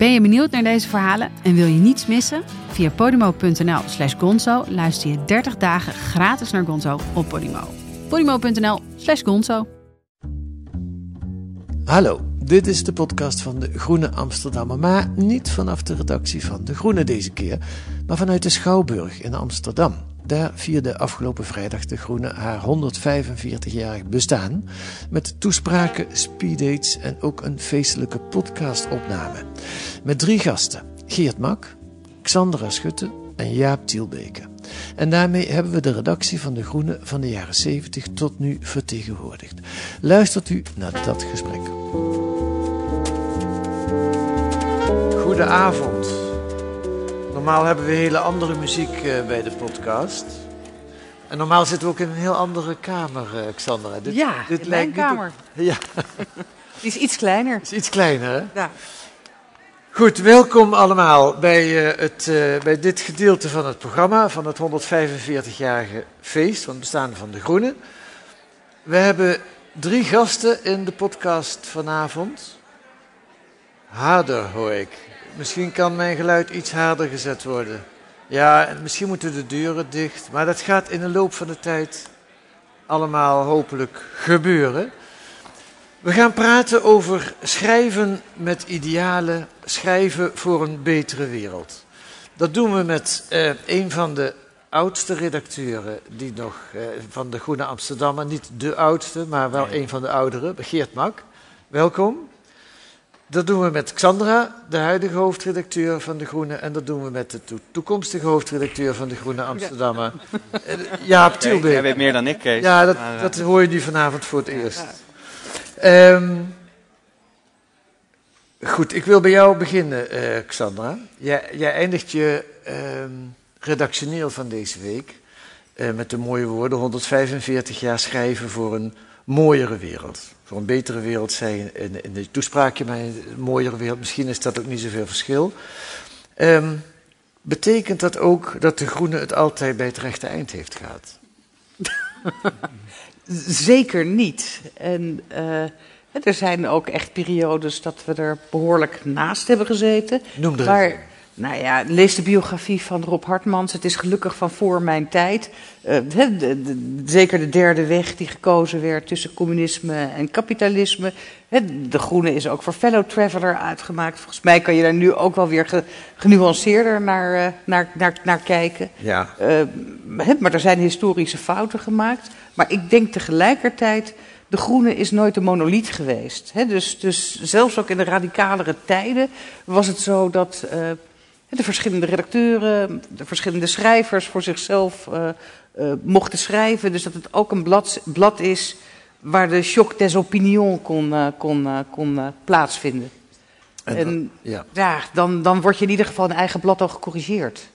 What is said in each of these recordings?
Ben je benieuwd naar deze verhalen en wil je niets missen? Via podimo.nl slash gonzo luister je 30 dagen gratis naar Gonzo op Podimo. podimo.nl slash gonzo Hallo, dit is de podcast van De Groene Amsterdammer, maar niet vanaf de redactie van De Groene deze keer, maar vanuit de Schouwburg in Amsterdam. Daar vierde afgelopen vrijdag De Groene haar 145-jarig bestaan met toespraken, speeddates en ook een feestelijke podcastopname. Met drie gasten, Geert Mak, Xandra Schutte en Jaap Tielbeke. En daarmee hebben we de redactie van De Groene van de jaren 70 tot nu vertegenwoordigd. Luistert u naar dat gesprek. Goedenavond. Normaal hebben we hele andere muziek eh, bij de podcast. En normaal zitten we ook in een heel andere kamer, eh, Xandra. Dit, ja, dit lijkt mijn kamer. Ja. Die is iets kleiner. Is iets kleiner, hè? Ja. Goed, welkom allemaal bij, uh, het, uh, bij dit gedeelte van het programma, van het 145-jarige feest van het bestaan van de Groenen. We hebben drie gasten in de podcast vanavond. Harder hoor ik. Misschien kan mijn geluid iets harder gezet worden. Ja, en misschien moeten de deuren dicht, maar dat gaat in de loop van de tijd allemaal hopelijk gebeuren. We gaan praten over schrijven met idealen, schrijven voor een betere wereld. Dat doen we met eh, een van de oudste redacteuren die nog eh, van de Groene Amsterdammer, niet de oudste, maar wel een van de ouderen, Geert Mak. Welkom. Dat doen we met Xandra, de huidige hoofdredacteur van De Groene. En dat doen we met de toekomstige hoofdredacteur van De Groene Amsterdammer, ja. Jaap Tielbeek. Jij weet meer dan ik, Kees. Ja, dat, uh... dat hoor je nu vanavond voor het eerst. Um, goed, ik wil bij jou beginnen, uh, Xandra. Jij, jij, eindigt je um, redactioneel van deze week uh, met de mooie woorden 145 jaar schrijven voor een mooiere wereld. Voor een betere wereld, zei je in, in de toespraakje, maar een mooiere wereld. Misschien is dat ook niet zoveel verschil. Um, betekent dat ook dat de Groene het altijd bij het rechte eind heeft gehad? Zeker niet. En uh, er zijn ook echt periodes dat we er behoorlijk naast hebben gezeten. Noem er maar, nou ja, lees de biografie van Rob Hartmans. Het is gelukkig van voor mijn tijd. Uh, de, de, de, zeker de derde weg die gekozen werd tussen communisme en kapitalisme. De Groene is ook voor Fellow Traveller uitgemaakt. Volgens mij kan je daar nu ook wel weer ge, genuanceerder naar, uh, naar, naar, naar kijken. Ja. Uh, maar er zijn historische fouten gemaakt. Maar ik denk tegelijkertijd, de Groene is nooit een monoliet geweest. Dus, dus zelfs ook in de radicalere tijden was het zo dat de verschillende redacteuren, de verschillende schrijvers voor zichzelf uh, uh, mochten schrijven. Dus dat het ook een blad, blad is waar de choc des opinions kon, kon, kon plaatsvinden. En, en ja. ja, dan, dan word je in ieder geval een eigen blad al gecorrigeerd.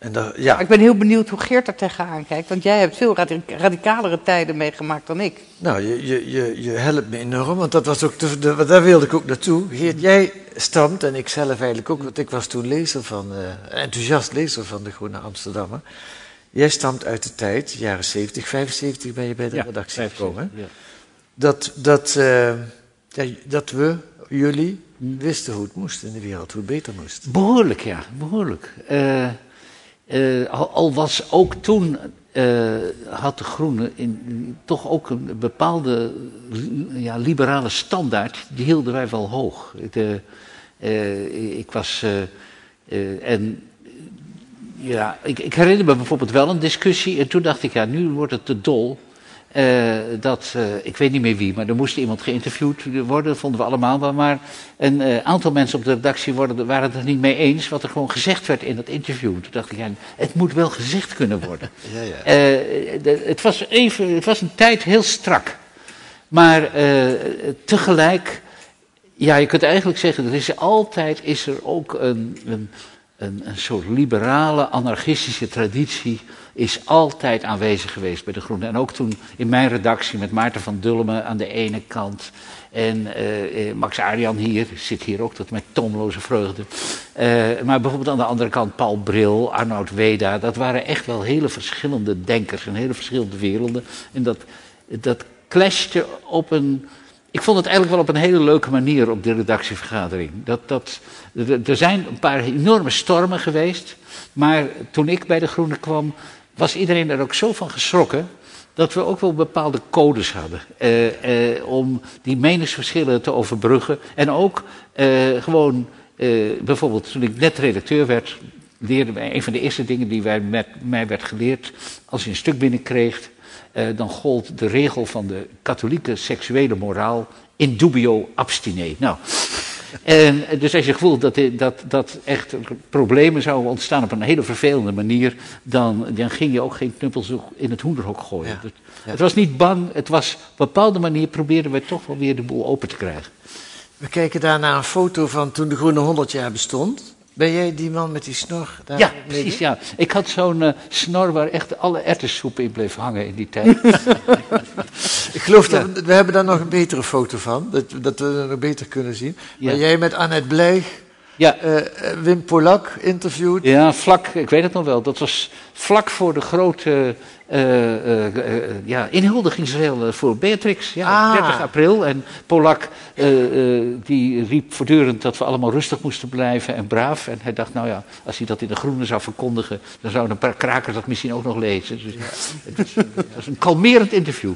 En de, ja. Ik ben heel benieuwd hoe Geert er tegenaan kijkt, want jij hebt veel radicalere tijden meegemaakt dan ik. Nou, je, je, je, je helpt me enorm, want dat was ook de, de, daar wilde ik ook naartoe. Geert, jij stamt, en ik zelf eigenlijk ook, want ik was toen lezer van, uh, enthousiast lezer van de Groene Amsterdammer. Jij stamt uit de tijd, jaren 70, 75 ben je bij de ja, redactie 75, gekomen. Ja. Dat, dat, uh, ja, dat we, jullie, wisten hoe het moest in de wereld, hoe het beter moest. Behoorlijk, ja, behoorlijk. Uh, Uh, al, was ook toen, uh, had de Groene in, toch ook een bepaalde ja, liberale standaard, die hielden wij wel hoog. De, ik was, en ja, ik, ik, herinner me bijvoorbeeld wel een discussie en toen dacht ik, ja, nu wordt het te dol. Uh, dat, uh, ik weet niet meer wie, maar er moest iemand geïnterviewd worden, vonden we allemaal wel. Maar een uh, aantal mensen op de redactie worden, waren het er niet mee eens wat er gewoon gezegd werd in dat interview. Toen dacht ik, ja, het moet wel gezegd kunnen worden. Ja, ja. De, het, was even, het was een tijd heel strak. Maar tegelijk, Ja, je kunt eigenlijk zeggen, er is altijd is er ook een, een, een, een soort liberale, anarchistische traditie is altijd aanwezig geweest bij de Groenen. En ook toen in mijn redactie met Maarten van Dulmen aan de ene kant en uh, Max Arian hier, zit hier ook tot met toomloze vreugde. Uh, maar bijvoorbeeld aan de andere kant Paul Bril, Arnoud Weda, dat waren echt wel hele verschillende denkers en hele verschillende werelden. En dat, dat clashte op een ik vond het eigenlijk wel op een hele leuke manier op de redactievergadering. Dat, dat, er zijn een paar enorme stormen geweest. Maar toen ik bij de Groenen kwam, was iedereen er ook zo van geschrokken. Dat we ook wel bepaalde codes hadden. Eh, eh, om die meningsverschillen te overbruggen. En ook eh, gewoon, eh, bijvoorbeeld toen ik net redacteur werd. Leerde wij, een van de eerste dingen die wij met mij werd geleerd. Als je een stuk binnenkreeg uh, dan gold de regel van de katholieke seksuele moraal in dubio abstine. Nou, en, dus als je voelt dat, dat, dat echt problemen zouden ontstaan op een hele vervelende manier, dan, dan ging je ook geen knuppels in het hoenderhok gooien. Het, het, was niet bang, het was op een bepaalde manier probeerden wij toch wel weer de boel open te krijgen. We kijken daar naar een foto van toen de Groene 100 jaar bestond. Ben jij die man met die snor? Daar ja, precies. Ja. Ik had zo'n uh, snor waar echt alle ertessoep in bleef hangen in die tijd. ik geloof dat we, we, hebben daar nog een betere foto van, dat, dat we het nog beter kunnen zien. Ja. jij met Annette Blijg, ja. Uh, Wim Polak interviewt. Ja, vlak, ik weet het nog wel. Dat was vlak voor de grote uh, uh, ja, inhuldigingsreel voor Beatrix. Ja, ah. 30 april. En Polak die riep voortdurend dat we allemaal rustig moesten blijven en braaf. En hij dacht, nou ja, als hij dat in de groene zou verkondigen, dan zouden een paar krakers dat misschien ook nog lezen. Dus, het, was, het, was, een kalmerend interview.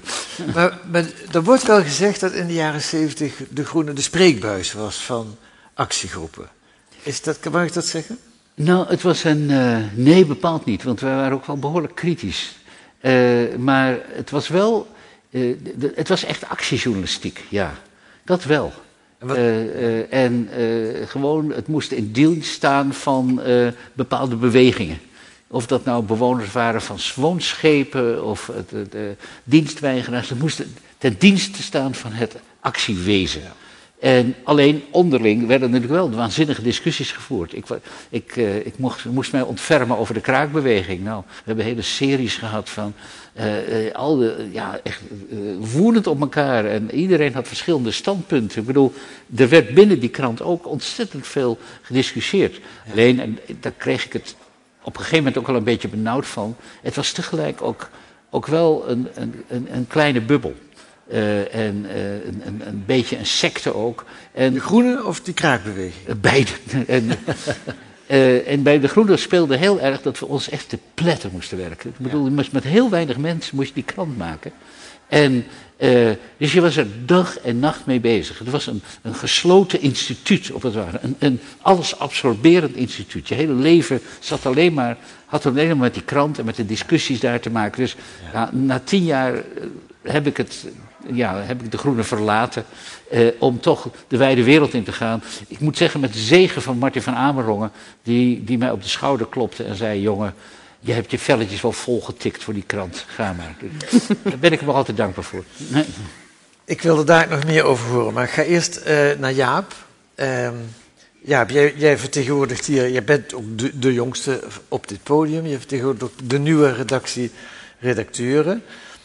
Maar, maar er wordt wel gezegd dat in de jaren 70 de groene de spreekbuis was van actiegroepen. Is dat, mag ik dat zeggen? Nou, het was een. Uh, nee, bepaald niet, want wij waren ook wel behoorlijk kritisch. Uh, maar het was wel. Uh, de, het was echt actiejournalistiek, ja. Dat wel. En, en gewoon, het moest in dienst staan van bepaalde bewegingen. Of dat nou bewoners waren van woonschepen of de, de dienstweigeraars. Het moest ten dienste staan van het actiewezen. En alleen onderling werden natuurlijk wel waanzinnige discussies gevoerd. Ik, ik, uh, ik mocht, moest mij ontfermen over de kraakbeweging. Nou, we hebben hele series gehad van uh, uh, al de, ja, echt woedend op elkaar. En iedereen had verschillende standpunten. Ik bedoel, er werd binnen die krant ook ontzettend veel gediscussieerd. Alleen, en daar kreeg ik het op een gegeven moment ook wel een beetje benauwd van. Het was tegelijk ook, ook wel een, een, een, een kleine bubbel. Uh, en uh, een, een, een, beetje een secte ook. En, de groene of die kraakbeweging? Uh, beide. en, en, bij de groene speelde heel erg dat we ons echt te pletten moesten werken. Ik bedoel, ja. met heel weinig mensen moest je die krant maken. En, dus je was er dag en nacht mee bezig. Het was een, een gesloten instituut, op het ware. Een, een alles absorberend instituut. Je hele leven zat alleen maar, had alleen maar met die krant en met de discussies daar te maken. Dus ja. na, na tien jaar heb ik het ja, heb ik de Groene verlaten eh, om toch de wijde wereld in te gaan. Ik moet zeggen, met de zegen van Martin van Amerongen, die, die mij op de schouder klopte en zei: Jongen, je hebt je velletjes wel volgetikt voor die krant. Ga maar. Daar ben ik hem altijd dankbaar voor. Nee. Ik wilde daar nog meer over horen, maar ik ga eerst uh, naar Jaap. Uh, Jaap, jij, jij, vertegenwoordigt hier, jij bent ook de, de, jongste op dit podium. Je vertegenwoordigt ook de nieuwe redactie redacteuren.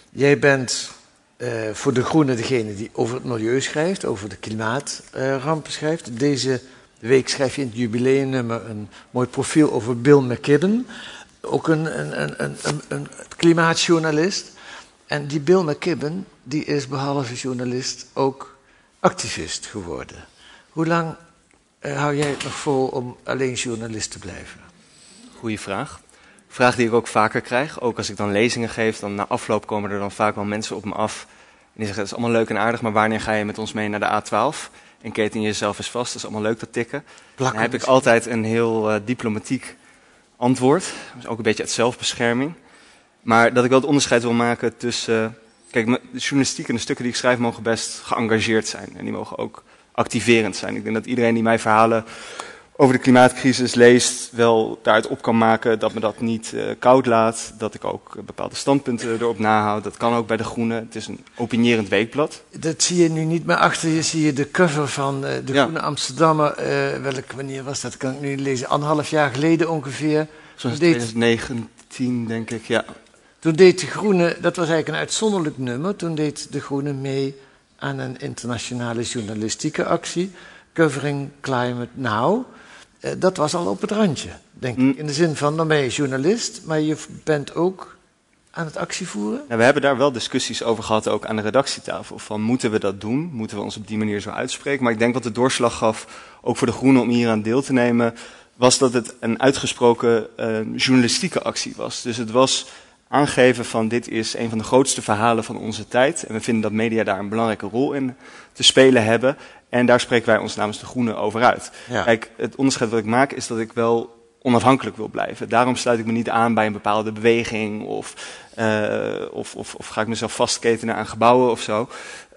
Jij bent uh, voor de Groene degene die over het milieu schrijft, over de klimaatrampen schrijft. Deze week schrijf je in het jubileumnummer een mooi profiel over Bill McKibben, ook een, een, een, een, klimaatjournalist. En die Bill McKibben, die is behalve journalist ook activist geworden. Hoe lang uh, hou jij het nog vol om alleen journalist te blijven? Goeie vraag vraag die ik ook vaker krijg. Ook als ik dan lezingen geef, dan na afloop komen er dan vaak wel mensen op me af. En die zeggen, het is allemaal leuk en aardig, maar wanneer ga je met ons mee naar de A12? En keten jezelf eens vast, dat is allemaal leuk dat tikken. dan heb ik altijd een heel uh, diplomatiek antwoord. Dus ook een beetje uit zelfbescherming. Maar dat ik wel het onderscheid wil maken tussen... Uh, kijk, de journalistiek en de stukken die ik schrijf mogen best geëngageerd zijn. En die mogen ook activerend zijn. Ik denk dat iedereen die mijn verhalen over de klimaatcrisis leest, wel daaruit op kan maken dat me dat niet uh, koud laat. Dat ik ook bepaalde standpunten erop nahoud. Dat kan ook bij De Groene. Het is een opinierend weekblad. Dat zie je nu niet meer achter je. Zie je de cover van uh, De Groene Amsterdammer. Uh, welke wanneer was dat? Kan ik nu lezen. Anderhalf jaar geleden ongeveer. Zoals 2019, denk ik, ja. Toen deed De Groene, dat was eigenlijk een uitzonderlijk nummer. Toen deed De Groene mee aan een internationale journalistieke actie. Covering Climate Now. Eh, dat was al op het randje, denk ik. Mm. In de zin van, dan ben je journalist, maar je bent ook aan het actievoeren? Nou, we hebben daar wel discussies over gehad, ook aan de redactietafel. Van moeten we dat doen? Moeten we ons op die manier zo uitspreken? Maar ik denk wat de doorslag gaf, ook voor de Groenen om hier aan deel te nemen, was dat het een uitgesproken uh, journalistieke actie was. Dus het was aangeven van dit is een van de grootste verhalen van onze tijd. En we vinden dat media daar een belangrijke rol in te spelen hebben. En daar spreken wij ons namens de Groenen over uit. Kijk, het onderscheid wat ik maak is dat ik wel onafhankelijk wil blijven. Daarom sluit ik me niet aan bij een bepaalde beweging of, uh, of, of, of, ga ik mezelf vastketenen aan gebouwen of zo.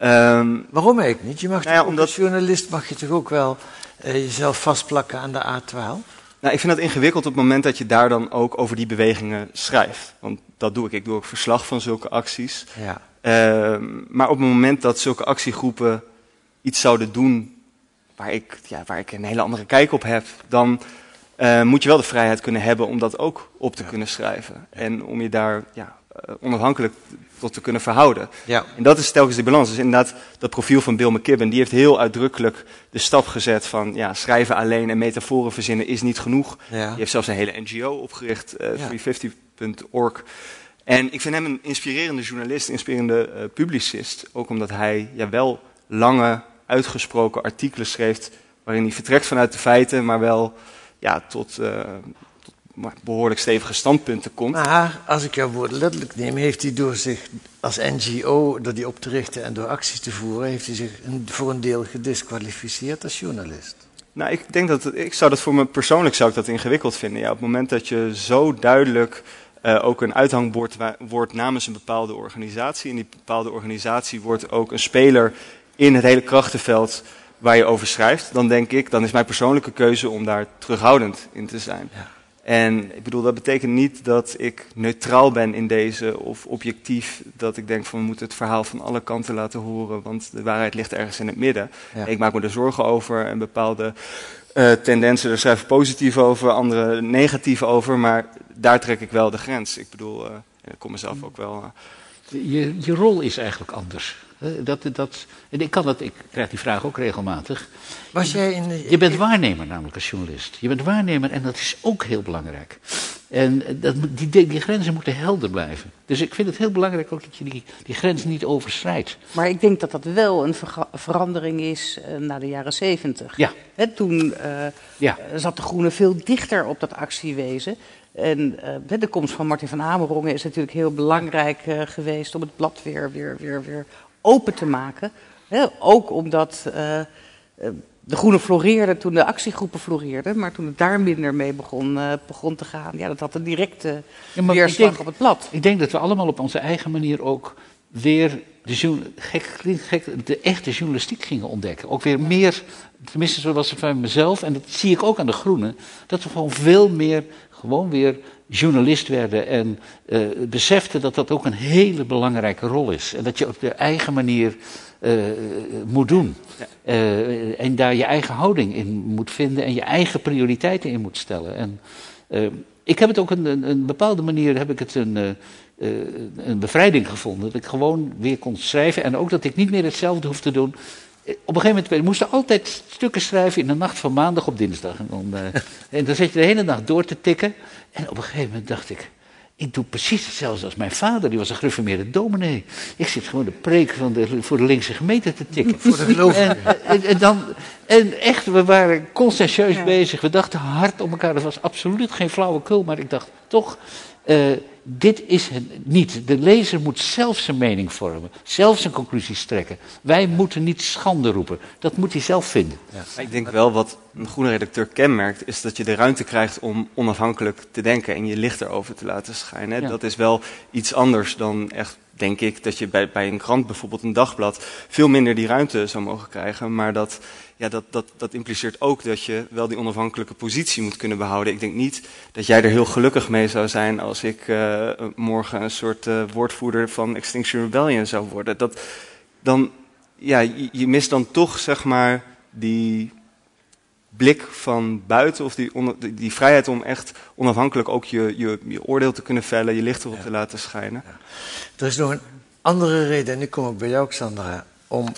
Um, Waarom eigenlijk niet? Je mag nou ja, omdat... als journalist mag je toch ook wel uh, jezelf vastplakken aan de A12? Nou, ik vind dat ingewikkeld op het moment dat je daar dan ook over die bewegingen schrijft. Want dat doe ik. Ik doe ook verslag van zulke acties. Ja. Uh, maar op het moment dat zulke actiegroepen iets zouden doen waar ik, ja, waar ik een hele andere kijk op heb, dan uh, moet je wel de vrijheid kunnen hebben om dat ook op te kunnen schrijven. En om je daar ja, onafhankelijk tot te kunnen verhouden. Ja. En dat is telkens de balans. Dus inderdaad, dat profiel van Bill McKibben, die heeft heel uitdrukkelijk de stap gezet van ja, schrijven alleen en metaforen verzinnen is niet genoeg. Ja. Die heeft zelfs een hele NGO opgericht, uh, ja. 350.org. En ik vind hem een inspirerende journalist, inspirerende uh, publicist. Ook omdat hij ja, wel lange uitgesproken artikelen schreef waarin hij vertrekt vanuit de feiten, maar wel ja, tot, uh, tot behoorlijk stevige standpunten komt. Maar als ik jouw woord letterlijk neem, heeft hij door zich als NGO, door die op te richten en door acties te voeren, heeft hij zich voor een deel gedisqualificeerd als journalist. Nou, ik denk dat ik zou dat voor me persoonlijk zou ik dat ingewikkeld vinden. Ja, op het moment dat je zo duidelijk uh, ook een uithangbord wordt namens een bepaalde organisatie. En die bepaalde organisatie wordt ook een speler in het hele krachtenveld waar je over schrijft, dan denk ik, dan is mijn persoonlijke keuze om daar terughoudend in te zijn. Ja. En ik bedoel, dat betekent niet dat ik neutraal ben in deze of objectief, dat ik denk van we moeten het verhaal van alle kanten laten horen, want de waarheid ligt ergens in het midden. Ik maak me er zorgen over en bepaalde uh, tendensen, daar schrijf ik positief over, andere negatief over, maar daar trek ik wel de grens. Ik bedoel, uh, ik kom mezelf ook wel. Uh... Je, je rol is eigenlijk anders. Dat, dat, en ik, kan dat, ik krijg die vraag ook regelmatig. Was jij in de, je bent waarnemer namelijk als journalist. Je bent waarnemer en dat is ook heel belangrijk. En dat, die, die grenzen moeten helder blijven. Dus ik vind het heel belangrijk ook dat je die, die grens niet overschrijdt. Maar ik denk dat dat wel een verandering is uh, na de jaren zeventig. Ja. toen uh, ja. zat de Groene veel dichter op dat actiewezen. En uh, de komst van Martin van Amerongen is natuurlijk heel belangrijk geweest om het blad weer, weer, weer, weer open te maken. Hè? Ook omdat uh, de groene floreerde toen de actiegroepen floreerden, maar toen het daar minder mee begon, uh, begon te gaan, ja, dat had een directe ja, weerslag denk, op het blad. Ik denk dat we allemaal op onze eigen manier ook weer de, gek, gek, de echte journalistiek gingen ontdekken. Ook weer meer, tenminste zo was het van mezelf, en dat zie ik ook aan de Groenen, dat we gewoon veel meer gewoon weer journalist werden en uh, beseften dat dat ook een hele belangrijke rol is. En dat je op de eigen manier uh, moet doen. Uh, en daar je eigen houding in moet vinden en je eigen prioriteiten in moet stellen. En ik heb het ook een, een, een, bepaalde manier, heb ik het een, een bevrijding gevonden. Dat ik gewoon weer kon schrijven en ook dat ik niet meer hetzelfde hoef te doen op een gegeven moment, we moesten altijd stukken schrijven in de nacht van maandag op dinsdag. En dan, uh, en dan zat je de hele nacht door te tikken. En op een gegeven moment dacht ik, ik doe precies hetzelfde als mijn vader, die was een gereformeerde dominee. Ik zit gewoon de preek van de, voor de linkse gemeente te tikken. Voor de geloof. En, en, dan, en echt, we waren conscientieus ja. bezig. We dachten hard op elkaar. Dat was absoluut geen flauwekul, maar ik dacht toch, uh, dit is het niet. De lezer moet zelf zijn mening vormen, zelf zijn conclusies trekken. Wij moeten niet schande roepen. Dat moet hij zelf vinden. Ja. Ik denk wel wat een groene redacteur kenmerkt, is dat je de ruimte krijgt om onafhankelijk te denken en je licht erover te laten schijnen. Ja. Dat is wel iets anders dan echt, denk ik, dat je bij, bij een krant, bijvoorbeeld een dagblad, veel minder die ruimte zou mogen krijgen. Maar dat, ja, dat, dat, dat impliceert ook dat je wel die onafhankelijke positie moet kunnen behouden. Ik denk niet dat jij er heel gelukkig mee zou zijn als ik eh, morgen een soort eh, woordvoerder van Extinction Rebellion zou worden. Dat, dan, ja, je, je mist dan toch, zeg maar, die blik van buiten of die, die vrijheid om echt onafhankelijk ook je, je, je oordeel te kunnen vellen, je licht erop te laten schijnen. Er is nog een andere reden, en nu kom ik bij jou, Xandra, om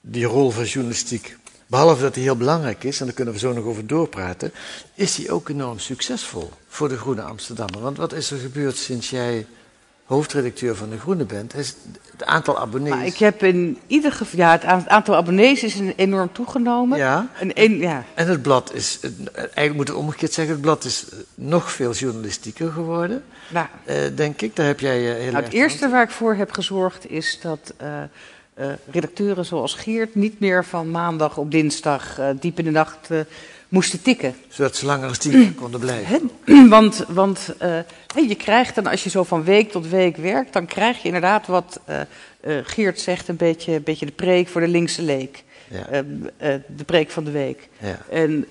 die rol van journalistiek, behalve dat die heel belangrijk is, en daar kunnen we zo nog over doorpraten, is die ook enorm succesvol voor de Groene Amsterdammer. Want wat is er gebeurd sinds jij hoofdredacteur van de Groene bent? Is het aantal abonnees. Maar ik heb in ieder geval, ja, het aantal abonnees is enorm toegenomen. Ja. En een, ja. En het blad is, eigenlijk moet het omgekeerd zeggen, het blad is eh, nog veel journalistieker geworden, Nou, eh, denk ik. Daar heb jij heel nou, het eerste waar ik voor heb gezorgd is dat redacteuren zoals Geert niet meer van maandag op dinsdag diep in de nacht moesten tikken. Zodat ze langer als tien konden blijven. Want, want eh, je krijgt dan, als je zo van week tot week werkt, dan krijg je inderdaad wat eh, eh, Geert zegt, een beetje, een beetje de preek voor de linkse leek. Ja. Eh, eh, de preek van de week. Ja. En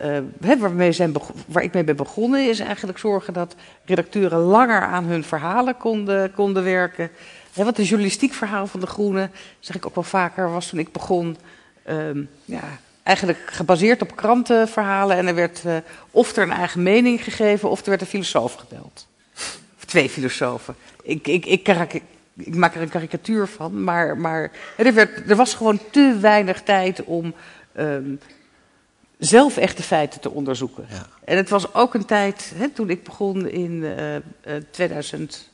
waarmee zijn waar ik mee ben begonnen is eigenlijk zorgen dat redacteuren langer aan hun verhalen konden, konden werken. Hè, want het journalistiek verhaal van De Groene, zeg ik ook wel vaker, was toen ik begon... ehm, ja, eigenlijk gebaseerd op krantenverhalen. En er werd eh, of er een eigen mening gegeven, of er werd een filosoof gebeld. Of twee filosofen. Ik, ik, ik, ik maak er een karikatuur van, maar, maar er, werd, er was gewoon te weinig tijd om ehm, zelf echte feiten te onderzoeken. Ja. En het was ook een tijd, hè, toen ik begon in eh, eh, 2008,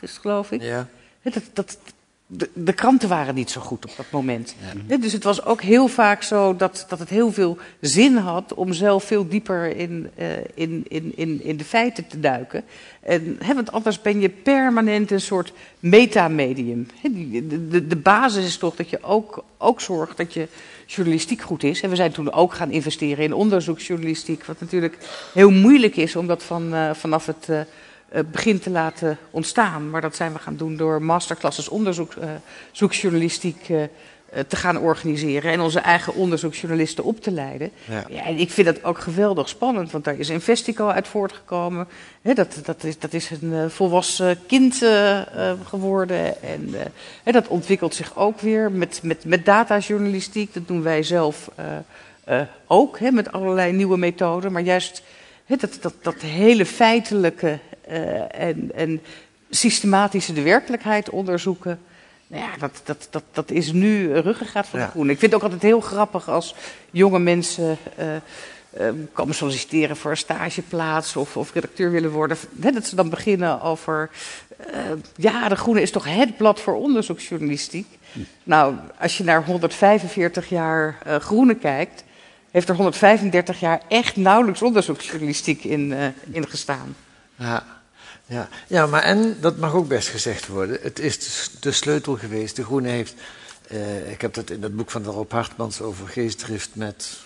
is het geloof ik. Ja. Dat, dat, de, de kranten waren niet zo goed op dat moment. Dus het was ook heel vaak zo dat, dat het heel veel zin had om zelf veel dieper in, eh, in, in, in, in de feiten te duiken. En, hè, want anders ben je permanent een soort metamedium. De, de, de basis is toch dat je ook, ook zorgt dat je journalistiek goed is. En we zijn toen ook gaan investeren in onderzoeksjournalistiek. Wat natuurlijk heel moeilijk is om dat van, eh, vanaf het eh, eh, begin te laten ontstaan. Maar dat zijn we gaan doen door masterclasses onderzoeksjournalistiek eh, eh, te gaan organiseren. En onze eigen onderzoeksjournalisten op te leiden. Ja. Ja, en ik vind dat ook geweldig spannend, want daar is Investico uit voortgekomen. Dat, dat, is, dat is een volwassen kind geworden. En dat ontwikkelt zich ook weer met, met, met datajournalistiek. Dat doen wij zelf ook, hè, met allerlei nieuwe methoden. Maar juist dat, dat, dat hele feitelijke en, en systematische de werkelijkheid onderzoeken. Nou ja, dat, dat, dat, dat is nu een ruggengraat van de Ja. groene. Ik vind het ook altijd heel grappig als jonge mensen eh, eh, komen solliciteren voor een stageplaats of, of redacteur willen worden. Hè, dat ze dan beginnen over, eh, ja, de groene is toch het blad voor onderzoeksjournalistiek. Nou, als je naar 145 jaar eh, groene kijkt, heeft er 135 jaar echt nauwelijks onderzoeksjournalistiek in, eh, in gestaan. Ja, ja. ja, maar en, dat mag ook best gezegd worden, het is de sleutel geweest. De Groene heeft, eh, ik heb dat in het boek van Rob Hartmans over geestdrift met,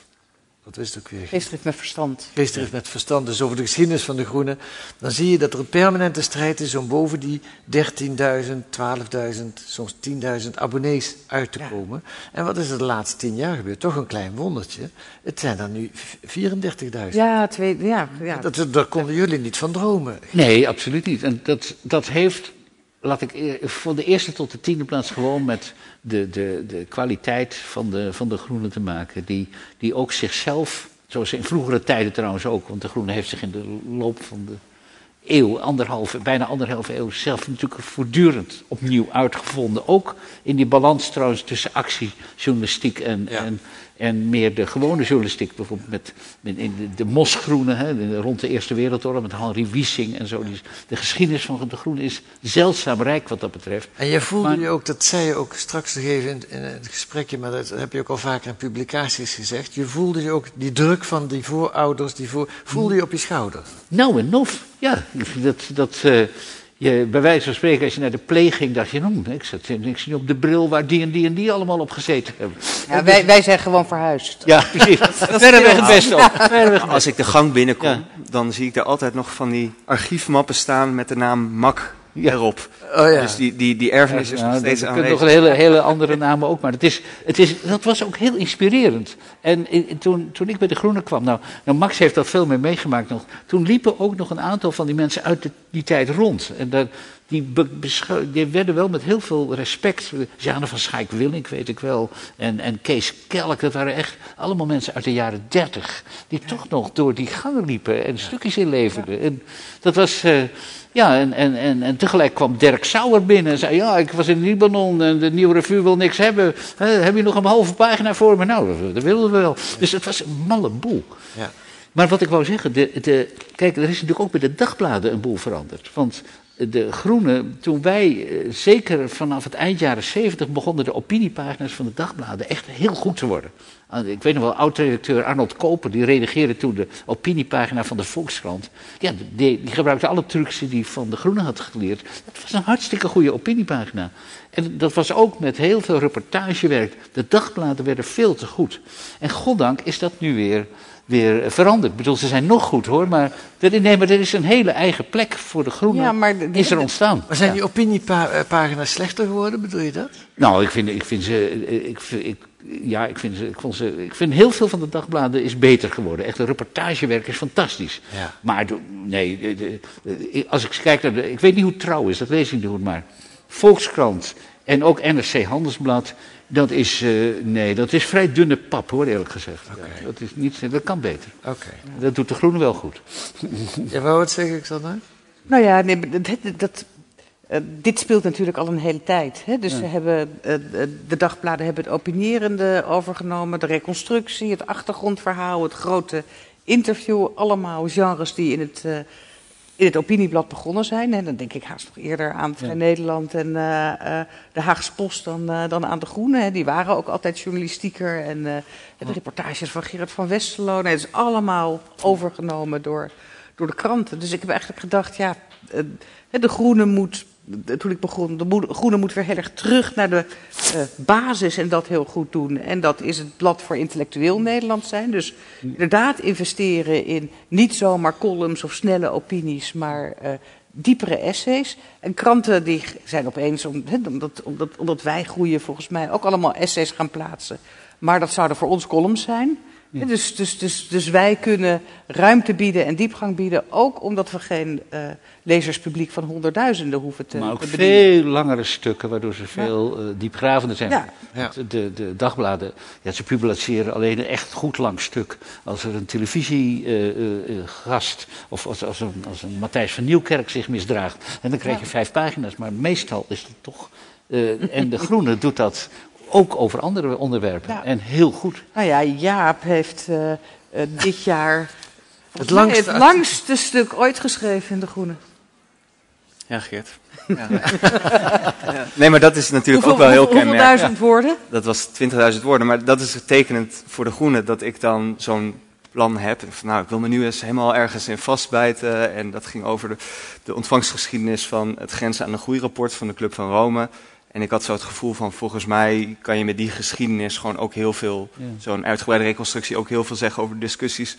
wat is het ook weer? Geestdrift met verstand. Geestdrift met verstand, dus over de geschiedenis van de Groene. Dan zie je dat er een permanente strijd is om boven die 13.000, 12.000, soms 10.000 abonnees uit te Ja. komen. En wat is er de laatste tien jaar gebeurd? Toch een klein wondertje. Het zijn er nu v- 34.000. Ja, twee, ja, ja. Dat, daar konden jullie niet van dromen. Nee, absoluut niet. En dat, dat heeft, laat ik e- van de eerste tot de tiende plaats gewoon met de, de, de kwaliteit van de, van de groene te maken. Die, die ook zichzelf, zoals in vroegere tijden trouwens ook, want de groene heeft zich in de loop van de eeuw, anderhalve, bijna anderhalve eeuw, zelf natuurlijk voortdurend opnieuw uitgevonden. Ook in die balans trouwens tussen actiejournalistiek en, Ja. en, en meer de gewone journalistiek. Bijvoorbeeld met, met in de, de Mosgroene, hè, rond de Eerste Wereldoorlog, met Henri Wiesing en zo. Die, de geschiedenis van de Groene is zeldzaam rijk wat dat betreft. En je voelde Maar- je ook, dat zei je ook straks nog even in, in het gesprekje, maar dat heb je ook al vaker in publicaties gezegd. Je voelde je ook die druk van die voorouders, die voor, voelde je op je schouder. Nou en nof, ja. Dat, dat, eh, je, bij wijze van spreken, als je naar de pleeg ging, dacht je, nou, ik, zat, ik zie op de bril waar die en die en die allemaal op gezeten hebben. Ja, wij, wij zijn gewoon verhuisd. Ja, precies. Verreweg het beste op. Als ik de gang binnenkom, dan zie ik daar altijd nog van die archiefmappen staan met de naam Mak Ja. erop. Oh ja. Dus die, die, die erfenis is nog er steeds aanwezig. nog een hele, hele andere namen ook, maar het is, het is, dat was ook heel inspirerend. En in- toen, toen ik bij de Groenen kwam, nou, nou, Max heeft dat veel meer meegemaakt nog. Toen liepen ook nog een aantal van die mensen uit de- die tijd rond. En dat, die, be- die werden wel met heel veel respect. Jane van Schaik-Willink, weet ik wel. En, en Kees Kelk, dat waren echt allemaal mensen uit de jaren dertig. Die toch nog door die gangen liepen en stukjes inleverden. En dat was... eh, ja, en, en, en, en tegelijk kwam Dirk Sauer binnen en zei: Ja, ik was in Libanon en de nieuwe revue wil niks hebben. Hè, heb je nog een halve pagina voor me? Nou, dat, dat wilden we wel. Dus het was een malle boel. Ja. Maar wat ik wou zeggen, de, de, kijk, er is natuurlijk ook bij de dagbladen een boel veranderd. Want de Groene, toen wij, eh, zeker vanaf het eind jaren 70, begonnen de opiniepagina's van de dagbladen echt heel goed te worden. Ah, Ik weet nog wel, oud-redacteur Arnold Koper, die redigeerde toen de opiniepagina van de Volkskrant. Ja, die, die gebruikte alle trucs die van de Groene had geleerd. Het was een hartstikke goede opiniepagina. En dat was ook met heel veel reportagewerk. De dagbladen werden veel te goed. En goddank is dat nu weer, weer eh, veranderd. Ik bedoel, ze zijn nog goed hoor, maar er, nee, maar er is een hele eigen plek voor de Groene. Ja, maar de- is er ontstaan. Maar zijn Ja. die opiniepagina's slechter geworden, bedoel je dat? Nou, ik vind, ik vind ze. eh, Ik, vind- ik, ja, ik vind, ze, ik, vond ze, ik vind heel veel van de dagbladen is beter geworden. Echt, de reportagewerk is fantastisch. Ja. Maar nee, de- de- de- als ik kijk naar de. Ik weet niet hoe trouw is, dat lees ik niet, maar. Volkskrant en ook NRC Handelsblad. Dat is, eh, nee, dat is vrij dunne pap hoor, eerlijk gezegd. Ja, dat, is niet, dat kan beter. Oké. Dat doet de Groene wel goed. Ja, wou wat zeggen, Xander? Nou ja, nee, dat, dat, dat- eh, dit speelt natuurlijk al een hele tijd. Hè? Dus ze hebben, eh, de- de dagbladen hebben het opinierende overgenomen, de reconstructie, het achtergrondverhaal, het grote interview. Allemaal genres die in het, eh, in het opinieblad begonnen zijn. En dan denk ik haast nog eerder aan Vrij Nederland en eh, eh, de Haagse Post dan, eh, dan aan de Groene. Hè? Die waren ook altijd journalistieker. En de reportages van Gerard van Westerlo. Nee, het is allemaal overgenomen door, door de kranten. Dus ik heb eigenlijk gedacht, ja, de Groene moet, toen ik begon, de Groene moet weer heel erg terug naar de eh, basis en dat heel goed doen. En dat is het blad voor intellectueel Nederland zijn. Dus inderdaad investeren in niet zomaar columns of snelle opinies, maar eh, diepere essays. En kranten die zijn opeens, om, omdat wij groeien volgens mij, ook allemaal essays gaan plaatsen. Maar dat zouden voor ons columns zijn. Dus, dus, dus, dus wij kunnen ruimte bieden en diepgang bieden, ook omdat we geen eh, lezerspubliek van honderdduizenden hoeven te, Maar ook te veel langere stukken, waardoor ze veel eh, diepgravender zijn. Ja. Ja. De, de, de dagbladen, ja, ze publiceren alleen een echt goed lang stuk. Als er een televisiegast of als, als, een, als een Matthijs van Nieuwkerk zich misdraagt, en dan krijg je vijf pagina's. Maar meestal is het toch. eh, en de Groene doet dat ook over andere onderwerpen. Ja. En heel goed. Nou ja, Jaap heeft eh, eh, dit jaar Het langste het langste stuk ooit geschreven in De Groene. Ja, Geert. Ja. Ja. Nee, maar dat is natuurlijk Hoeveel, ook wel heel hoeveel- kenmerkend. honderdduizend woorden? Dat was 20.000 woorden, maar dat is tekenend voor de Groene dat ik dan zo'n plan heb. En van, nou, ik wil me nu eens helemaal ergens in vastbijten. En dat ging over de, de ontvangstgeschiedenis van het Grenzen aan de Groeirapport van de Club van Rome. En ik had zo het gevoel van, volgens mij kan je met die geschiedenis gewoon ook heel veel, Ja. zo'n uitgebreide reconstructie, ook heel veel zeggen over de discussies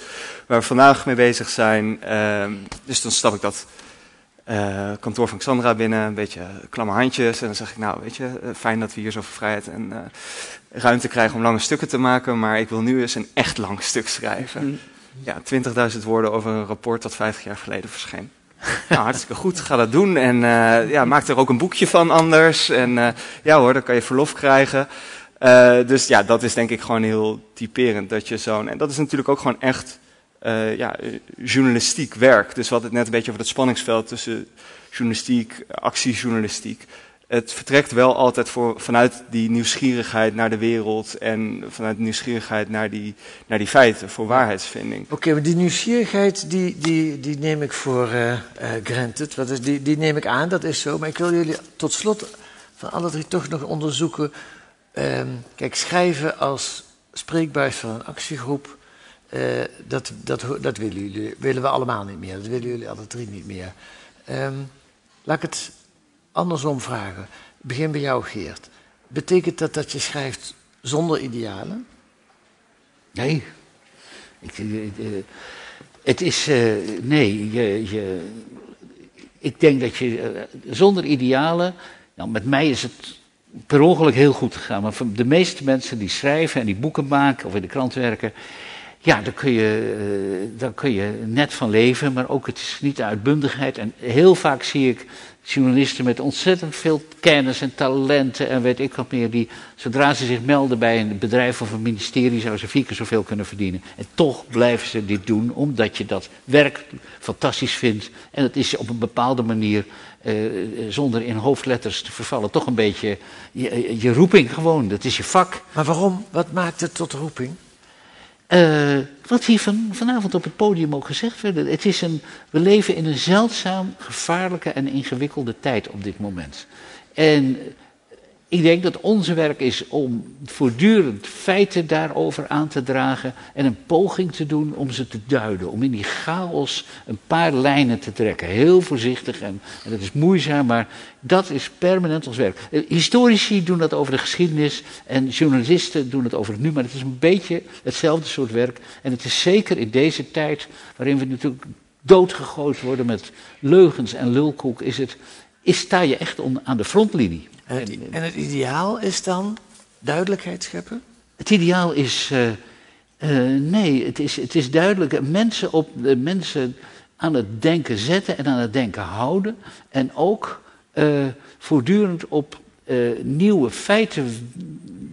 waar we vandaag mee bezig zijn. Ehm, dus dan stap ik dat eh, kantoor van Xandra binnen, een beetje klamme handjes. En dan zeg ik, nou, weet je, eh, fijn dat we hier zoveel vrijheid en eh, ruimte krijgen om lange stukken te maken. Maar ik wil nu eens een echt lang stuk schrijven. Ja, 20.000 woorden over een rapport dat 50 jaar geleden verscheen. Nou, hartstikke goed, ga dat doen. En eh, ja, maak er ook een boekje van anders. En eh, ja hoor, dan kan je verlof krijgen. Eh, dus ja, dat is denk ik gewoon heel typerend. Dat je zo'n. En dat is natuurlijk ook gewoon echt ja, journalistiek werk. Dus hadden het net een beetje over dat spanningsveld tussen journalistiek, actiejournalistiek. Het vertrekt wel altijd voor, vanuit die nieuwsgierigheid naar de wereld en vanuit nieuwsgierigheid naar die, naar die feiten, voor waarheidsvinding. Oké, maar die nieuwsgierigheid, die, die, die neem ik voor eh, granted. Wat is, die, die neem ik aan, dat is zo. Maar ik wil jullie tot slot van alle drie toch nog onderzoeken. Ehm, kijk, schrijven als spreekbuis van een actiegroep, eh, dat, dat, dat willen, jullie, willen we allemaal niet meer. Dat willen jullie alle drie niet meer. Ehm, Laat ik het andersom vragen. Begin bij jou, Geert. Betekent dat dat je schrijft zonder idealen? Nee. Ik, eh, eh, het is. eh, nee, je, je, ik denk dat je zonder idealen. Nou, met mij is het per ongeluk heel goed gegaan. Maar voor de meeste mensen die schrijven en die boeken maken of in de krant werken. Ja, daar kun, je, eh, daar kun je net van leven, maar ook het is niet de uitbundigheid. En heel vaak zie ik journalisten met ontzettend veel kennis en talenten en weet ik wat meer, die zodra ze zich melden bij een bedrijf of een ministerie, zouden ze vier keer zoveel kunnen verdienen. En toch blijven ze dit doen, omdat je dat werk fantastisch vindt. En het is op een bepaalde manier, eh, zonder in hoofdletters te vervallen, toch een beetje je, je roeping gewoon. Dat is je vak. Maar waarom? Wat maakt het tot roeping? Eh, wat hier van, vanavond op het podium ook gezegd werd. Het is een, we leven in een zeldzaam gevaarlijke en ingewikkelde tijd op dit moment. En ik denk dat onze werk is om voortdurend feiten daarover aan te dragen en een poging te doen om ze te duiden. Om in die chaos een paar lijnen te trekken. Heel voorzichtig en, en dat is moeizaam, maar dat is permanent ons werk. Eh, Historici doen dat over de geschiedenis en journalisten doen het over het nu, maar het is een beetje hetzelfde soort werk. En het is zeker in deze tijd, waarin we natuurlijk doodgegooid worden met leugens en lulkoek, is het, is, sta je echt on- aan de frontlinie. En het, en het ideaal is dan duidelijkheid scheppen? Het ideaal is. eh, eh, nee, het is, het is duidelijk. eh, Mensen, op, eh, mensen aan het denken zetten en aan het denken houden. En ook eh, voortdurend op eh, nieuwe feiten.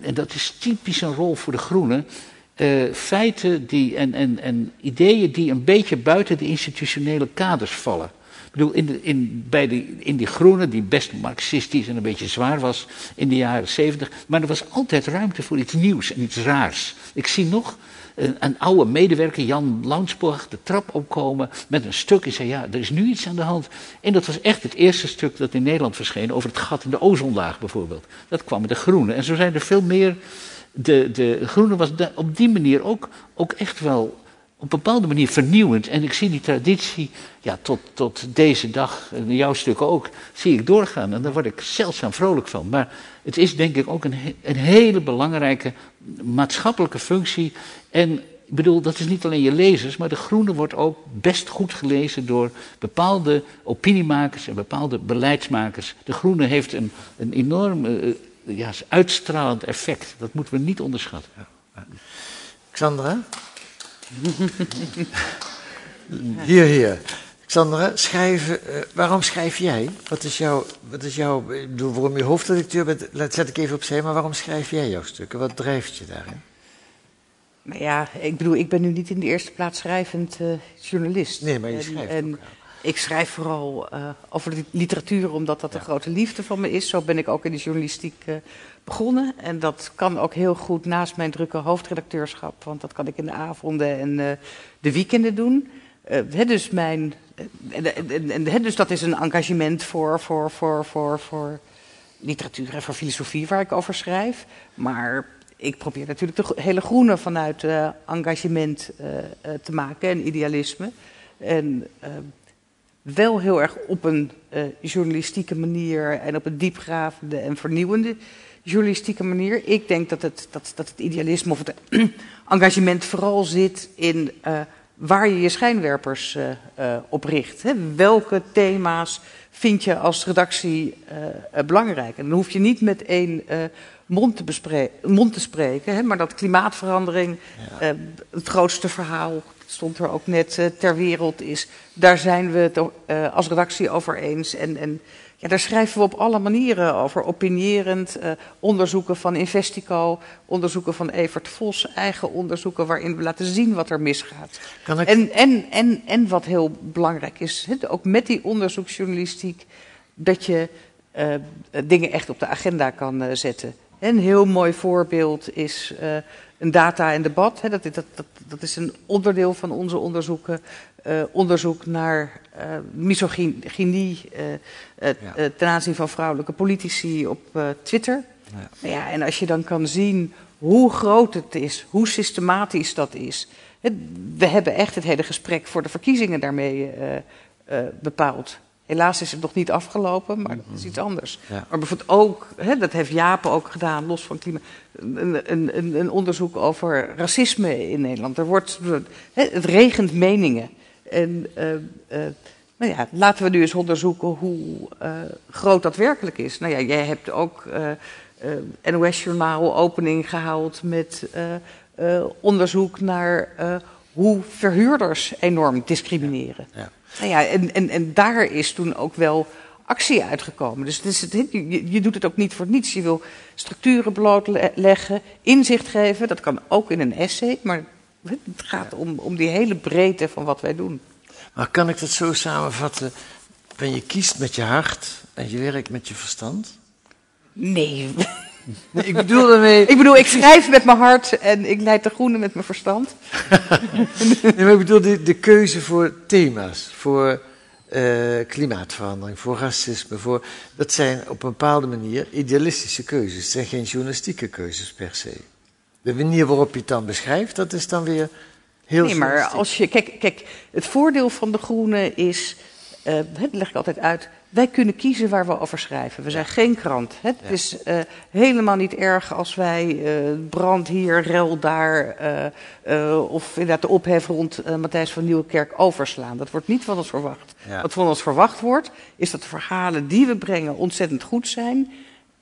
En dat is typisch een rol voor de Groenen. eh, feiten die, en, en, en ideeën die een beetje buiten de institutionele kaders vallen. Bedoel, in, de, in, bij de, in die groene, die best marxistisch en een beetje zwaar was in de jaren zeventig. Maar er was altijd ruimte voor iets nieuws en iets raars. Ik zie nog een, een oude medewerker, Jan Launsborg, de trap opkomen met een stuk. En zei, ja, er is nu iets aan de hand. En dat was echt het eerste stuk dat in Nederland verscheen over het gat in de ozonlaag bijvoorbeeld. Dat kwam met de groene. En zo zijn er veel meer. De, de groene was op die manier ook, ook echt wel op een bepaalde manier vernieuwend. En ik zie die traditie ja, tot, tot deze dag, en jouw stuk ook, zie ik doorgaan. En daar word ik zeldzaam vrolijk van. Maar het is denk ik ook een, een hele belangrijke maatschappelijke functie. En ik bedoel, dat is niet alleen je lezers, maar de Groene wordt ook best goed gelezen door bepaalde opiniemakers en bepaalde beleidsmakers. De Groene heeft een, een enorm eh, ja, uitstralend effect. Dat moeten we niet onderschatten. Xandra? hier, hier. Xandra, schrijven, eh, waarom schrijf jij? Wat is jouw, wat is jouw, ik bedoel, waarom je hoofdredacteur bent, dat zet ik even opzij, maar waarom schrijf jij jouw stukken? Wat drijft je daarin? Maar ja, ik bedoel, ik ben nu niet in de eerste plaats schrijvend eh, journalist. Nee, maar je schrijft En ook. Ik schrijf vooral eh, over de literatuur, omdat dat een grote liefde van me is. Zo ben ik ook in de journalistiek eh, begonnen. En dat kan ook heel goed naast mijn drukke hoofdredacteurschap, want dat kan ik in de avonden en eh, de weekenden doen. Dus, mijn, en, en, dus dat is een engagement voor, voor, voor, voor, voor literatuur en voor filosofie waar ik over schrijf. Maar ik probeer natuurlijk de hele groene vanuit engagement te maken en idealisme. En wel heel erg op een eh, journalistieke manier en op een diepgravende en vernieuwende journalistieke manier. Ik denk dat het, dat, dat het idealisme of het engagement vooral zit in eh, waar je je schijnwerpers eh, op richt. Hè? Welke thema's vind je als redactie belangrijk? En dan hoef je niet met één mond, te mond te spreken, hè? maar dat klimaatverandering het grootste verhaal stond er ook net eh, ter wereld is. Daar zijn we het eh, als redactie over eens. En, en ja, daar schrijven we op alle manieren over. Opinierend, eh, onderzoeken van Investico, onderzoeken van Evert Vos, eigen onderzoeken waarin we laten zien wat er misgaat. Kan ik, En, en, en, en wat heel belangrijk is, ook met die onderzoeksjournalistiek, dat je dingen echt op de agenda kan zetten. Een heel mooi voorbeeld is een data en debat. Hè, dat, dat, dat, dat is een onderdeel van onze onderzoeken. eh, onderzoek naar eh, misogynie eh, Ja. ten aanzien van vrouwelijke politici op Twitter. Ja. Nou ja, en als je dan kan zien hoe groot het is, hoe systematisch dat is. We hebben echt het hele gesprek voor de verkiezingen daarmee bepaald. Helaas is het nog niet afgelopen, maar dat is iets anders. Ja. Maar bijvoorbeeld ook, hè, dat heeft Jaap ook gedaan, los van klimaat, een, een, een, een onderzoek over racisme in Nederland. Er wordt, hè, het regent meningen. En uh, uh, nou ja, laten we nu eens onderzoeken hoe uh, groot dat werkelijk is. Nou ja, jij hebt ook NOS-journaal opening gehaald met onderzoek naar hoe verhuurders enorm discrimineren. Ja. Nou ja, en, en, en daar is toen ook wel actie uitgekomen. Dus het is het, je, je doet het ook niet voor niets. Je wil structuren blootleggen, inzicht geven. Dat kan ook in een essay, maar het gaat om, om die hele breedte van wat wij doen. Maar kan ik dat zo samenvatten? Ben je kiest met je hart en je werkt met je verstand? Nee. Nee ik bedoel daarmee... Ik bedoel, ik schrijf met mijn hart en ik leid de groene met mijn verstand. nee, maar ik bedoel de, de keuze voor thema's, voor uh, klimaatverandering, voor racisme. Voor, dat zijn op een bepaalde manier idealistische keuzes. Het zijn geen journalistieke keuzes per se. De manier waarop je het dan beschrijft, dat is dan weer heel Nee, maar als je. Kijk, kijk, het voordeel van de groene is. Uh, dat leg ik altijd uit. Wij kunnen kiezen waar we over schrijven. We zijn geen krant. Het ja. is uh, helemaal niet erg als wij uh, brand hier, rel daar. Uh, of inderdaad de ophef rond Matthijs van Nieuwkerk overslaan. Dat wordt niet van ons verwacht. Ja. Wat van ons verwacht wordt, is dat de verhalen die we brengen ontzettend goed zijn.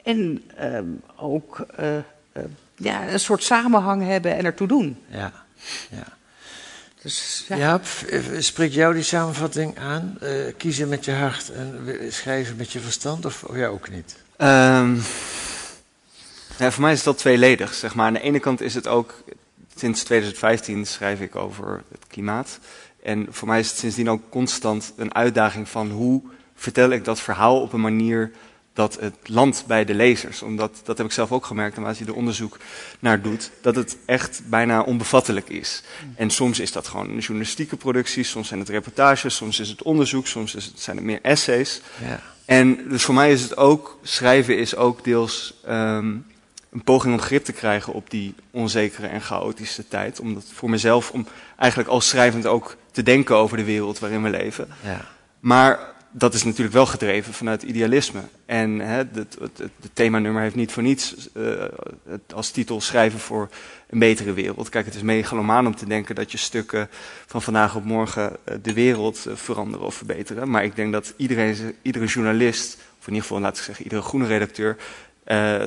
En ook ja, een soort samenhang hebben en ertoe doen. Ja, ja. Dus, ja. Jaap, spreekt jou die samenvatting aan? Uh, kiezen met je hart en schrijven met je verstand, of, of jij ook niet? Um, ja, voor mij is dat tweeledig. Zeg maar. Aan de ene kant is het ook, sinds 2015 schrijf ik over het klimaat. En voor mij is het sindsdien ook constant een uitdaging van hoe vertel ik dat verhaal op een manier dat het landt bij de lezers. Omdat, dat heb ik zelf ook gemerkt, en als je er onderzoek naar doet, dat het echt bijna onbevattelijk is. En soms is dat gewoon een journalistieke productie, soms zijn het reportages, soms is het onderzoek, soms is het, zijn het meer essays. Ja. En dus voor mij is het ook, schrijven is ook deels um, een poging om grip te krijgen op die onzekere en chaotische tijd. Om dat voor mezelf, om eigenlijk als schrijvend ook te denken over de wereld waarin we leven. Ja. Maar dat is natuurlijk wel gedreven vanuit idealisme. En hè, het, het, het, themanummer heeft niet voor niets uh, het als titel schrijven voor een betere wereld. Kijk, het is megalomaan om te denken dat je stukken van vandaag op morgen uh, de wereld uh, veranderen of verbeteren. Maar ik denk dat iedereen, iedere journalist, of in ieder geval laat ik zeggen iedere groene redacteur,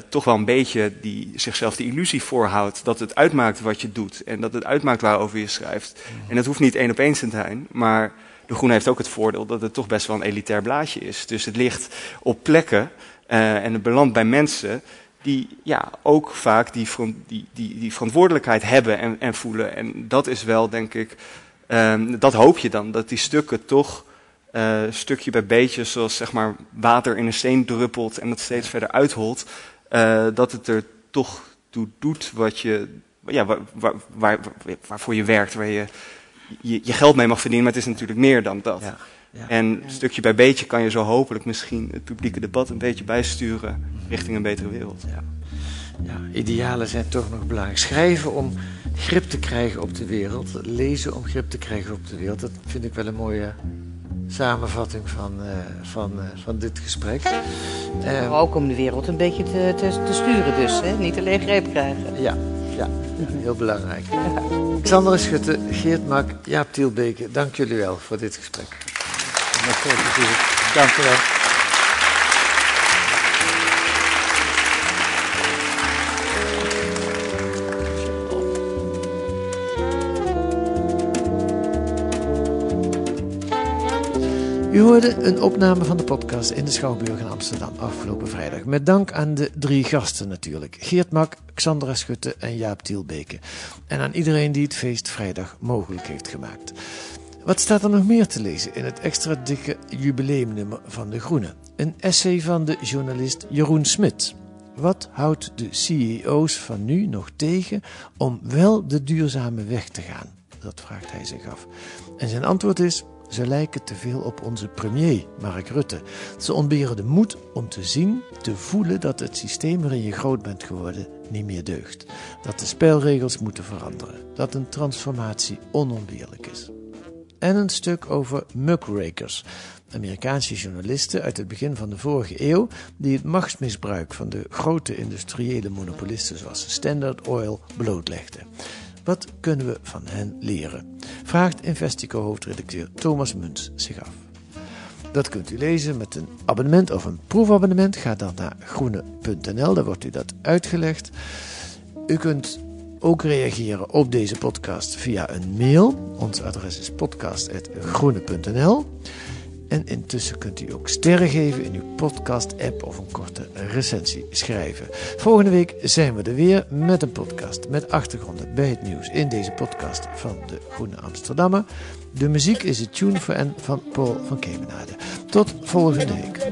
toch wel een beetje die zichzelf de illusie voorhoudt dat het uitmaakt wat je doet. En dat het uitmaakt waarover je schrijft. En dat hoeft niet één op één te zijn, maar de Groene heeft ook het voordeel dat het toch best wel een elitair blaadje is. Dus het ligt op plekken uh, en het belandt bij mensen die ja, ook vaak die, die, die, die verantwoordelijkheid hebben en, en, voelen. En dat is wel, denk ik, um, dat hoop je dan, dat die stukken toch uh, stukje bij beetje, zoals zeg maar water in een steen druppelt en dat steeds verder uitholt, uh, dat het er toch toe doet wat je, ja, waar, waar, waar, waarvoor je werkt, waar je je, je geld mee mag verdienen, maar het is natuurlijk meer dan dat. Ja, ja. En stukje bij beetje kan je zo hopelijk misschien het publieke debat een beetje bijsturen richting een betere wereld. Ja. ja, idealen zijn toch nog belangrijk. Schrijven om grip te krijgen op de wereld, lezen om grip te krijgen op de wereld, dat vind ik wel een mooie samenvatting van, uh, van, uh, van dit gesprek. Uh, ook om de wereld een beetje te, te, te sturen dus, hè? niet alleen greep krijgen. Ja, ja, heel belangrijk. Xander Schutte, Geert Mak, Jaap Tielbeke, dank jullie wel voor dit gesprek. Met veel plezier. Dank u wel. U hoorde een opname van de podcast in de Schouwburg in Amsterdam afgelopen vrijdag. Met dank aan de drie gasten natuurlijk. Geert Mak, Xandra Schutte en Jaap Tielbeke. En aan iedereen die het feest vrijdag mogelijk heeft gemaakt. Wat staat er nog meer te lezen in het extra dikke jubileumnummer van De Groene? Een essay van de journalist Jeroen Smit. Wat houdt de CEO's van nu nog tegen om wel de duurzame weg te gaan? Dat vraagt hij zich af. En zijn antwoord is: ze lijken te veel op onze premier, Mark Rutte. Ze ontberen de moed om te zien, te voelen dat het systeem waarin je groot bent geworden niet meer deugt. Dat de spelregels moeten veranderen. Dat een transformatie onontbeerlijk is. En een stuk over muckrakers. Amerikaanse journalisten uit het begin van de vorige eeuw die het machtsmisbruik van de grote industriële monopolisten zoals Standard Oil blootlegden. Wat kunnen we van hen leren? Vraagt Investico hoofdredacteur Thomas Muns zich af. Dat kunt u lezen met een abonnement of een proefabonnement. Ga dan naar groene.nl, daar wordt u dat uitgelegd. U kunt ook reageren op deze podcast via een mail. Ons adres is podcast.groene.nl. En intussen kunt u ook sterren geven in uw podcast-app of een korte recensie schrijven. Volgende week zijn we er weer met een podcast met achtergronden bij het nieuws in deze podcast van de Groene Amsterdammer. De muziek is het Tune for N van Paul van Kemenade. Tot volgende week.